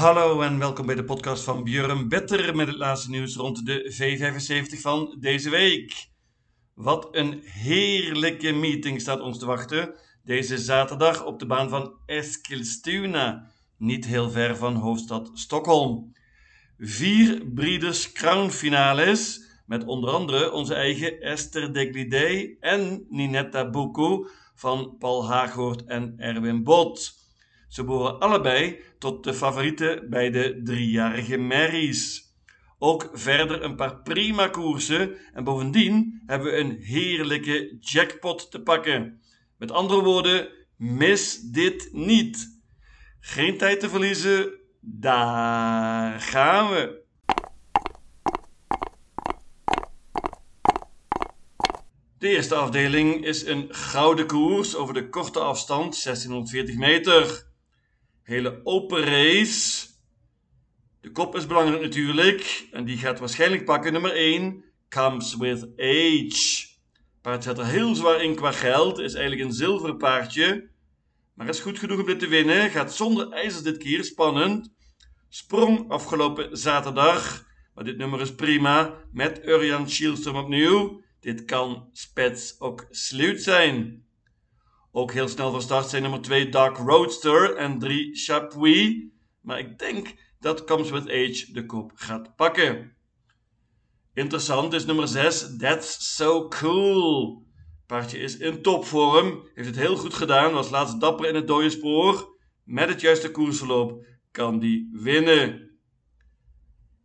Hallo en welkom bij de podcast van Björn Better met het laatste nieuws rond de V75 van deze week. Wat een heerlijke meeting staat ons te wachten deze zaterdag op de baan van Eskilstuna, niet heel ver van hoofdstad Stockholm. Vier Breeders' Crown finales met onder andere onze eigen Esther Deglidé en Ninetta Bucco van Paul Haaghoort en Erwin Bot. Ze behoren allebei tot de favorieten bij de driejarige Marys. Ook verder een paar prima koersen en bovendien hebben we een heerlijke jackpot te pakken. Met andere woorden, mis dit niet. Geen tijd te verliezen, daar gaan we. De eerste afdeling is een gouden koers over de korte afstand, 1640 meter. Hele open race. De kop is belangrijk natuurlijk. En die gaat waarschijnlijk pakken nummer 1. Comes with age. Paard zet er heel zwaar in qua geld. Is eigenlijk een zilveren paardje. Maar is goed genoeg om dit te winnen. Gaat zonder ijzers dit keer. Spannend. Sprong afgelopen zaterdag. Maar dit nummer is prima. Met Urian Shieldstorm opnieuw. Dit kan spets ook sluit zijn. Ook heel snel van start zijn nummer 2 Dark Roadster en 3 Chapuis. Maar ik denk dat Comes With Age de kop gaat pakken. Interessant is nummer 6 That's So Cool. Paardje is in topvorm, heeft het heel goed gedaan, was laatst dapper in het dode spoor. Met het juiste koersverloop kan die winnen.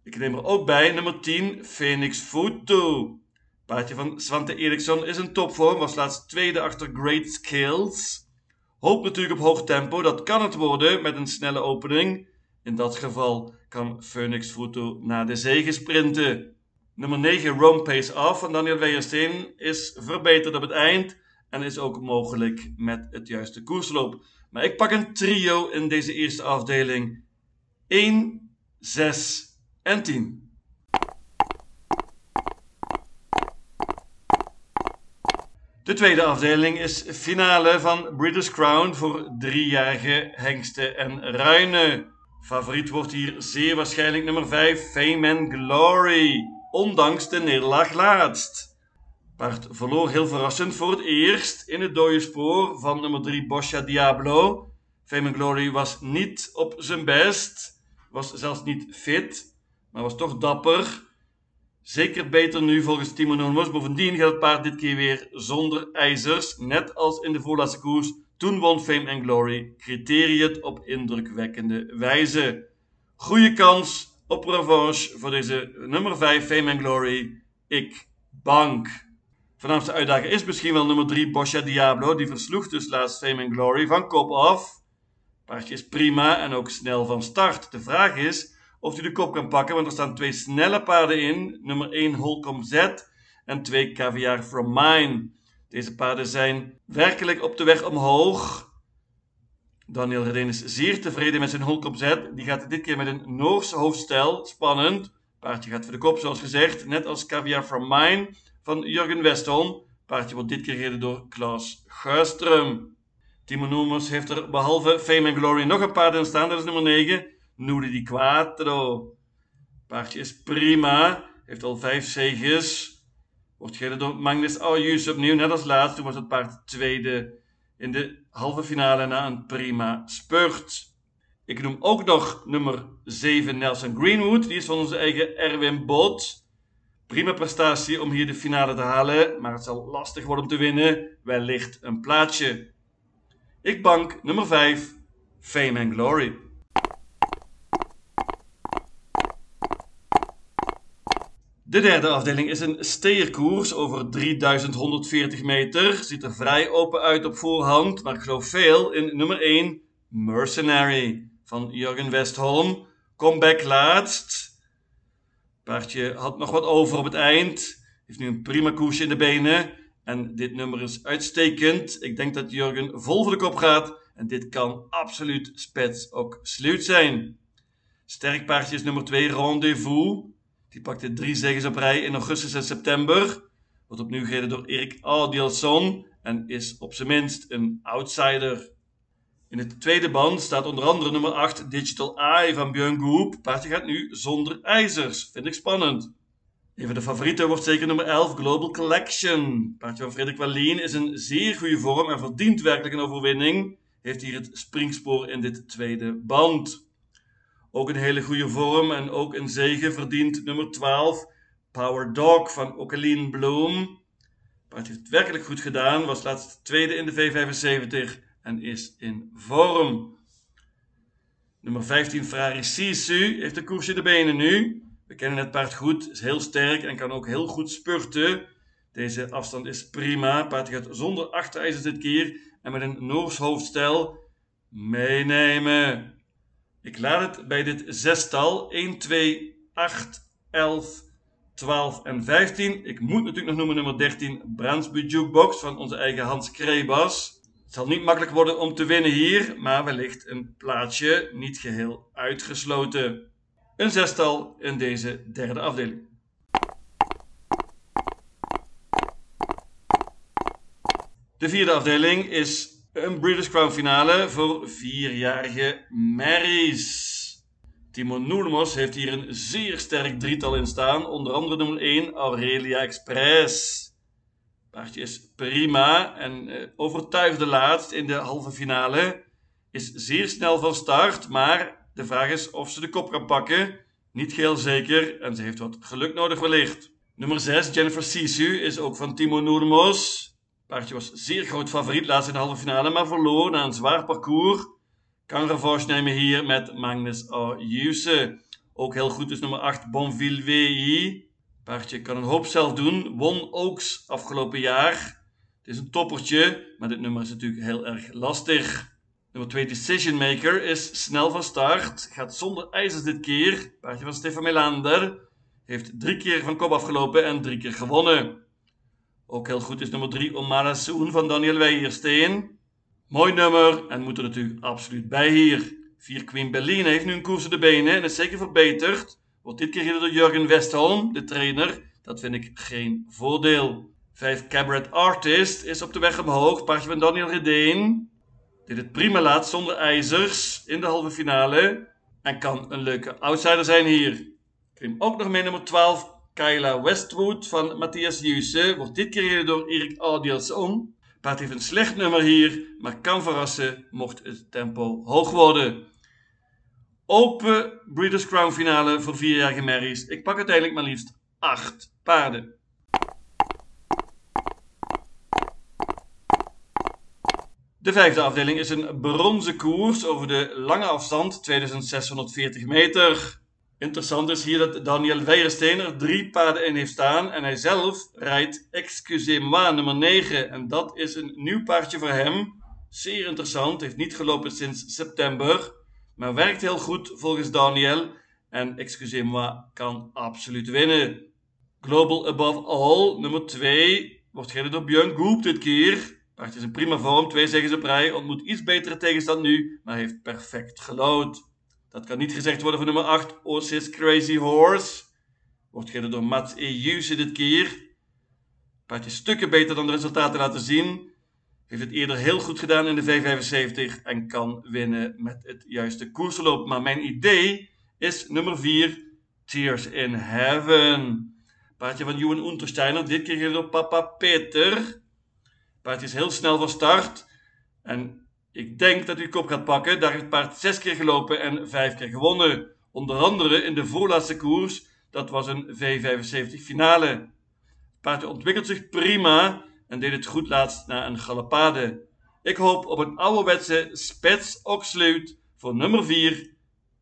Ik neem er ook bij nummer 10 Phoenix Foto. Paardje van Svante Eriksson is in topvorm, was laatst tweede achter Great Skills. Hoopt natuurlijk op hoog tempo, dat kan het worden met een snelle opening. In dat geval kan Phoenix Foto naar de zege sprinten. Nummer 9 Rome Pace Off van Daniel Weijersteen is verbeterd op het eind en is ook mogelijk met het juiste koersloop. Maar ik pak een trio in deze eerste afdeling. 1, 6 en 10. De tweede afdeling is finale van British Crown voor driejarige hengsten en ruinen. Favoriet wordt hier zeer waarschijnlijk nummer 5 Fame and Glory, ondanks de nederlaag laatst. Paard verloor heel verrassend voor het eerst in het dode spoor van nummer 3 Boscia Diablo. Fame and Glory was niet op zijn best, was zelfs niet fit, maar was toch dapper. Zeker beter nu volgens Timo Noormos. Bovendien gaat het paard dit keer weer zonder ijzers. Net als in de voorlaatste koers. Toen won Fame and Glory. Criteriët op indrukwekkende wijze. Goeie kans op revanche voor deze nummer 5 Fame and Glory. Ik bank. Voornaamste uitdager is misschien wel nummer 3 Boscia Diablo. Die versloeg dus laatst Fame and Glory van kop af. Paardje is prima en ook snel van start. De vraag is of hij de kop kan pakken, want er staan twee snelle paarden in. Nummer 1 Holcomb Z en 2 Caviar From Mine. Deze paarden zijn werkelijk op de weg omhoog. Daniel Redeen is zeer tevreden met zijn Holcomb Z. Die gaat dit keer met een Noorse hoofdstel. Spannend. Paardje gaat voor de kop, zoals gezegd. Net als Caviar From Mine van Jurgen Westholm. Paardje wordt dit keer gereden door Klaus Guistrum. Timo Noemers heeft er behalve Fame and Glory nog een paard in staan. Dat is nummer 9. Nudi di Quattro. Paardje is prima. Heeft al vijf zegens. Wordt gereden door Magnus Aujus opnieuw. Net als laatst. Toen was het paard tweede in de halve finale na een prima spurt. Ik noem ook nog nummer 7 Nelson Greenwood. Die is van onze eigen Erwin Bot. Prima prestatie om hier de finale te halen. Maar het zal lastig worden om te winnen. Wellicht een plaatsje. Ik bank nummer 5 Fame and Glory. De derde afdeling is een steerkoers over 3140 meter. Ziet er vrij open uit op voorhand, maar ik geloof veel in nummer 1, Mercenary van Jurgen Westholm. Comeback laatst. Paardje had nog wat over op het eind. Heeft nu een prima koersje in de benen. En dit nummer is uitstekend. Ik denk dat Jurgen vol voor de kop gaat. En dit kan absoluut spets ook sluit zijn. Sterk paardje is nummer 2, Rendezvous. Die pakte drie zegens op rij in augustus en september. Wordt opnieuw gereden door Erik Adielson en is op zijn minst een outsider. In het tweede band staat onder andere nummer 8 Digital Eye van Björn Goop. Paardje gaat nu zonder ijzers. Vind ik spannend. Een van de favorieten wordt zeker nummer 11 Global Collection. Paardje van Frederik Wallien is een zeer goede vorm en verdient werkelijk een overwinning. Heeft hier het springspoor in dit tweede band. Ook een hele goede vorm en ook een zegen verdient nummer 12 Power Dog van Ocaline Bloom. Paardje heeft het werkelijk goed gedaan. Was laatst tweede in de V75 en is in vorm. Nummer 15 Ferrari Sisu heeft de koers in de benen nu. We kennen het paard goed, is heel sterk en kan ook heel goed spurten. Deze afstand is prima. Paard gaat zonder achterijzers dit keer en met een Noors hoofdstel meenemen. Ik laat het bij dit zestal 1, 2, 8, 11, 12 en 15. Ik moet natuurlijk nog noemen nummer 13 Brandsbu Jukebox van onze eigen Hans Krebas. Het zal niet makkelijk worden om te winnen hier, maar wellicht een plaatsje niet geheel uitgesloten. Een zestal in deze derde afdeling. De vierde afdeling is een British Crown finale voor vierjarige Marys. Timo Noelmos heeft hier een zeer sterk drietal in staan, onder andere nummer 1 Aurelia Express. Paardje is prima en uh, overtuigde laatst in de halve finale. Is zeer snel van start, maar de vraag is of ze de kop kan pakken. Niet geheel zeker en ze heeft wat geluk nodig wellicht. Nummer 6, Jennifer Sisu, is ook van Timo Noermos. Paardje was zeer groot favoriet laatst in de halve finale, maar verloor na een zwaar parcours. Kan revanche nemen hier met Magnus Ayuse. Ook heel goed is nummer 8, Bonville WI. Paardje kan een hoop zelf doen. Won Oaks afgelopen jaar. Het is een toppertje, maar dit nummer is natuurlijk heel erg lastig. Nummer 2 Decision Maker is snel van start. Gaat zonder ijzers dit keer. Paardje van Stefan Melander. Heeft drie keer van kop afgelopen en drie keer gewonnen. Ook heel goed is nummer 3 Omara Soen van Daniel Weijersteen. Mooi nummer en moet er natuurlijk absoluut bij hier. 4 Queen Berlin heeft nu een koers in de benen en is zeker verbeterd. Wordt dit keer gereden door Jurgen Westholm, de trainer. Dat vind ik geen voordeel. 5 Cabaret Artist is op de weg omhoog. Paardje van Daniel Redeen. Dit het prima laat zonder ijzers in de halve finale. En kan een leuke outsider zijn hier. Ik neem ook nog mee nummer 12 Kyla Westwood van Matthias Juse. Wordt dit keer gereden door Erik Audielson. Paard heeft een slecht nummer hier, maar kan verrassen mocht het tempo hoog worden. Open Breeders' Crown finale voor vierjarige merries. Ik pak uiteindelijk maar liefst 8 paarden. De vijfde afdeling is een bronzen koers over de lange afstand, 2640 meter. Interessant is hier dat Daniel Weijersteen er drie paarden in heeft staan en hij zelf rijdt Excusez-moi nummer 9 en dat is een nieuw paardje voor hem. Zeer interessant, heeft niet gelopen sinds september, maar werkt heel goed volgens Daniel en Excusez-moi kan absoluut winnen. Global Above All nummer 2 wordt gereden door Björn Goop dit keer. Paardje is in prima vorm, twee zeggen ze op rij, ontmoet iets betere tegenstand nu, maar heeft perfect gelood. Dat kan niet gezegd worden voor nummer 8, Osis Crazy Horse. Wordt gereden door Mats Ejuse dit keer. Paardje stukken beter dan de resultaten laten zien. Heeft het eerder heel goed gedaan in de V75 en kan winnen met het juiste koersloop. Maar mijn idee is nummer 4, Tears in Heaven. Paardje van Johan Untersteiner, dit keer door papa Peter. Paardje is heel snel van start. En ik denk dat u kop gaat pakken. Daar heeft het paard zes keer gelopen en vijf keer gewonnen. Onder andere in de voorlaatste koers. Dat was een V75 finale. Het paard ontwikkelt zich prima en deed het goed laatst na een galopade. Ik hoop op een ouderwetse spets oksluit voor nummer 4,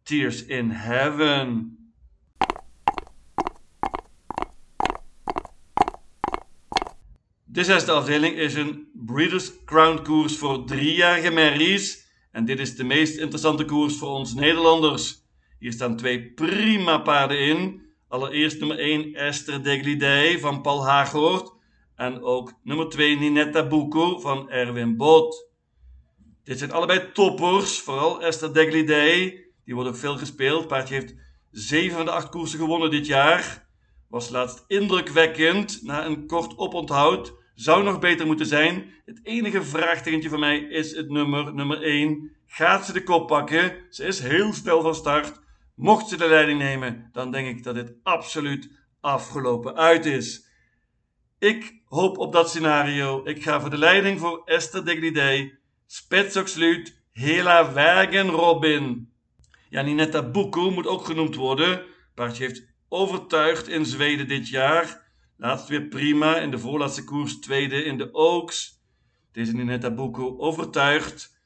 Tears in Heaven. De zesde afdeling is een Breeders' Crown koers voor driejarige merries. En dit is de meest interessante koers voor ons Nederlanders. Hier staan twee prima paarden in. Allereerst nummer 1 Esther Deglidey van Paul Haaghoort. En ook nummer 2 Ninetta Bucco van Erwin Boot. Dit zijn allebei toppers, vooral Esther Deglidey. Die wordt ook veel gespeeld. Paardje heeft 7 van de 8 koersen gewonnen dit jaar. Was laatst indrukwekkend na een kort oponthoud Zou nog beter moeten zijn. Het enige vraagtekentje van mij is het nummer, nummer 1. Gaat ze de kop pakken? Ze is heel snel van start. Mocht ze de leiding nemen, dan denk ik dat dit absoluut afgelopen uit is. Ik hoop op dat scenario. Ik ga voor de leiding voor Esther Deglidey. Spetsoxluut, Hela Wagen Robin. Ja, Ninetta Buko moet ook genoemd worden. Paardje heeft overtuigd in Zweden dit jaar. Laatst weer prima in de voorlaatste koers, tweede in de Oaks. Deze Ninetta Buko overtuigd.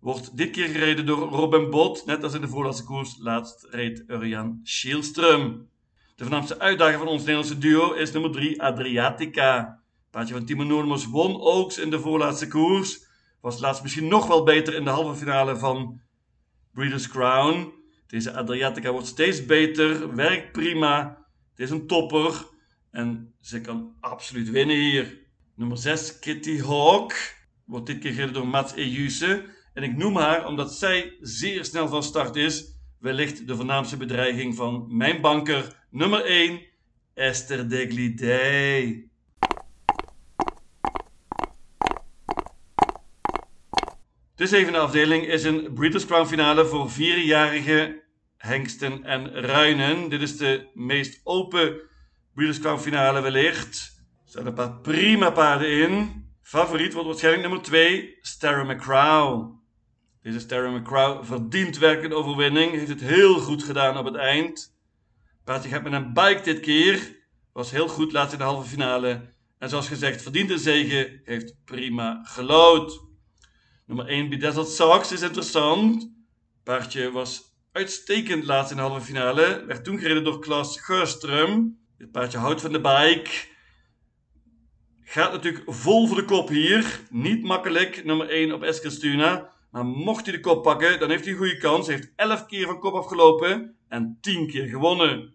Wordt dit keer gereden door Robin Bot, net als in de voorlaatste koers. Laatst reed Urian Schielström. De voornaamste uitdager van ons Nederlandse duo is nummer 3 Adriatica. Paardje van Timo Noormos won Oaks in de voorlaatste koers. Was laatst misschien nog wel beter in de halve finale van Breeders' Crown. Deze Adriatica wordt steeds beter, werkt prima. Het is een topper en ze kan absoluut winnen hier. Nummer 6, Kitty Hawk. Wordt dit keer gereden door Mats Ejuse. En ik noem haar omdat zij zeer snel van start is. Wellicht de voornaamste bedreiging van mijn banker. Nummer 1, Esther Deglidey. De zevende afdeling is een Breeders' Crown finale voor vierjarige hengsten en ruinen. Dit is de meest open Finale wellicht. Er staan een paar prima paarden in. Favoriet wordt waarschijnlijk nummer 2, Starra McCrow. Deze Starra McCrow verdient werkelijk een overwinning. Heeft het heel goed gedaan op het eind. Paardje gaat met een bike dit keer. Was heel goed laatst in de halve finale. En zoals gezegd, verdient een zege. Heeft prima gelood. Nummer 1, Bedazzled Sox is interessant. Paardje was uitstekend laatst in de halve finale. Werd toen gereden door Klaas Geurström. Dit paardje houdt van de bike. Gaat natuurlijk vol voor de kop hier. Niet makkelijk, nummer 1 op Eskilstuna. Maar mocht hij de kop pakken, dan heeft hij een goede kans. Hij heeft 11 keer van kop afgelopen en 10 keer gewonnen.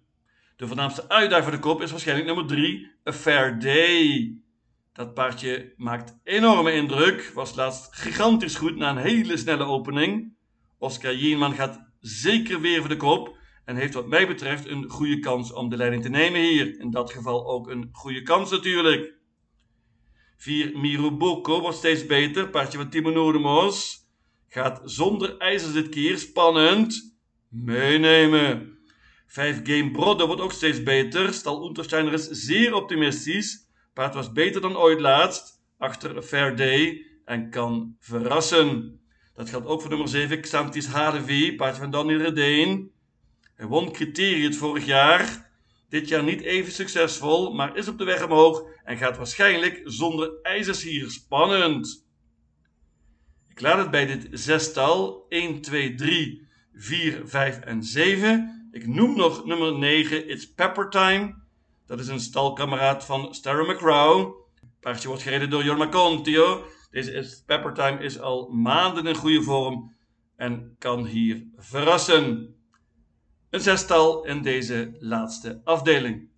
De voornaamste uitdager voor de kop is waarschijnlijk nummer 3, A Fair Day. Dat paardje maakt enorme indruk. Was laatst gigantisch goed na een hele snelle opening. Oscar Jienman gaat zeker weer voor de kop. En heeft wat mij betreft een goede kans om de leiding te nemen hier. In dat geval ook een goede kans natuurlijk. 4 Miruboko wordt steeds beter. Paardje van Timo Noordemos. Gaat zonder ijzers dit keer. Spannend. Meenemen. 5 Game Brodde wordt ook steeds beter. Stal Untersteiner is zeer optimistisch. Paard was beter dan ooit laatst. Achter Fair Day. En kan verrassen. Dat geldt ook voor nummer 7 Xantis HDV. Paardje van Daniel Redeen. Hij won criterium vorig jaar. Dit jaar niet even succesvol, maar is op de weg omhoog en gaat waarschijnlijk zonder ijzers hier. Spannend. Ik laat het bij dit zestal 1, 2, 3, 4, 5 en 7. Ik noem nog nummer 9, It's Pepper Time. Dat is een stalkameraad van Starra McCrow. Paardje wordt gereden door Jorma Contio. Deze It's Pepper Time is al maanden in goede vorm en kan hier verrassen. Een zestal in deze laatste afdeling.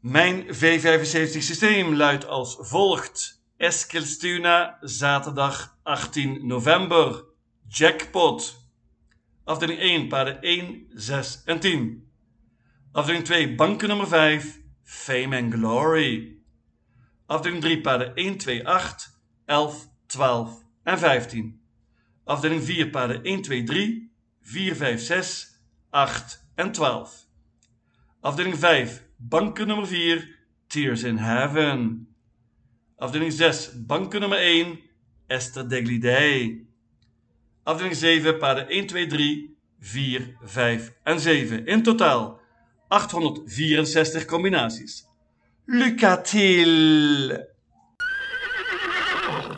Mijn V75 systeem luidt als volgt. Eskilstuna, zaterdag 18 november. Jackpot. Afdeling 1, paarden 1, 6 en 10. Afdeling 2, banken nummer 5, Fame and Glory. Afdeling 3, paarden 1, 2, 8, 11, 12 en 15. Afdeling 4 paarden 1, 2, 3, 4, 5, 6, 8 en 12. Afdeling 5 banken nummer 4 Tears in Heaven. Afdeling 6 banken nummer 1 Esther Deglidey. Afdeling 7 paarden 1, 2, 3, 4, 5 en 7. In totaal 864 combinaties. Lucatil!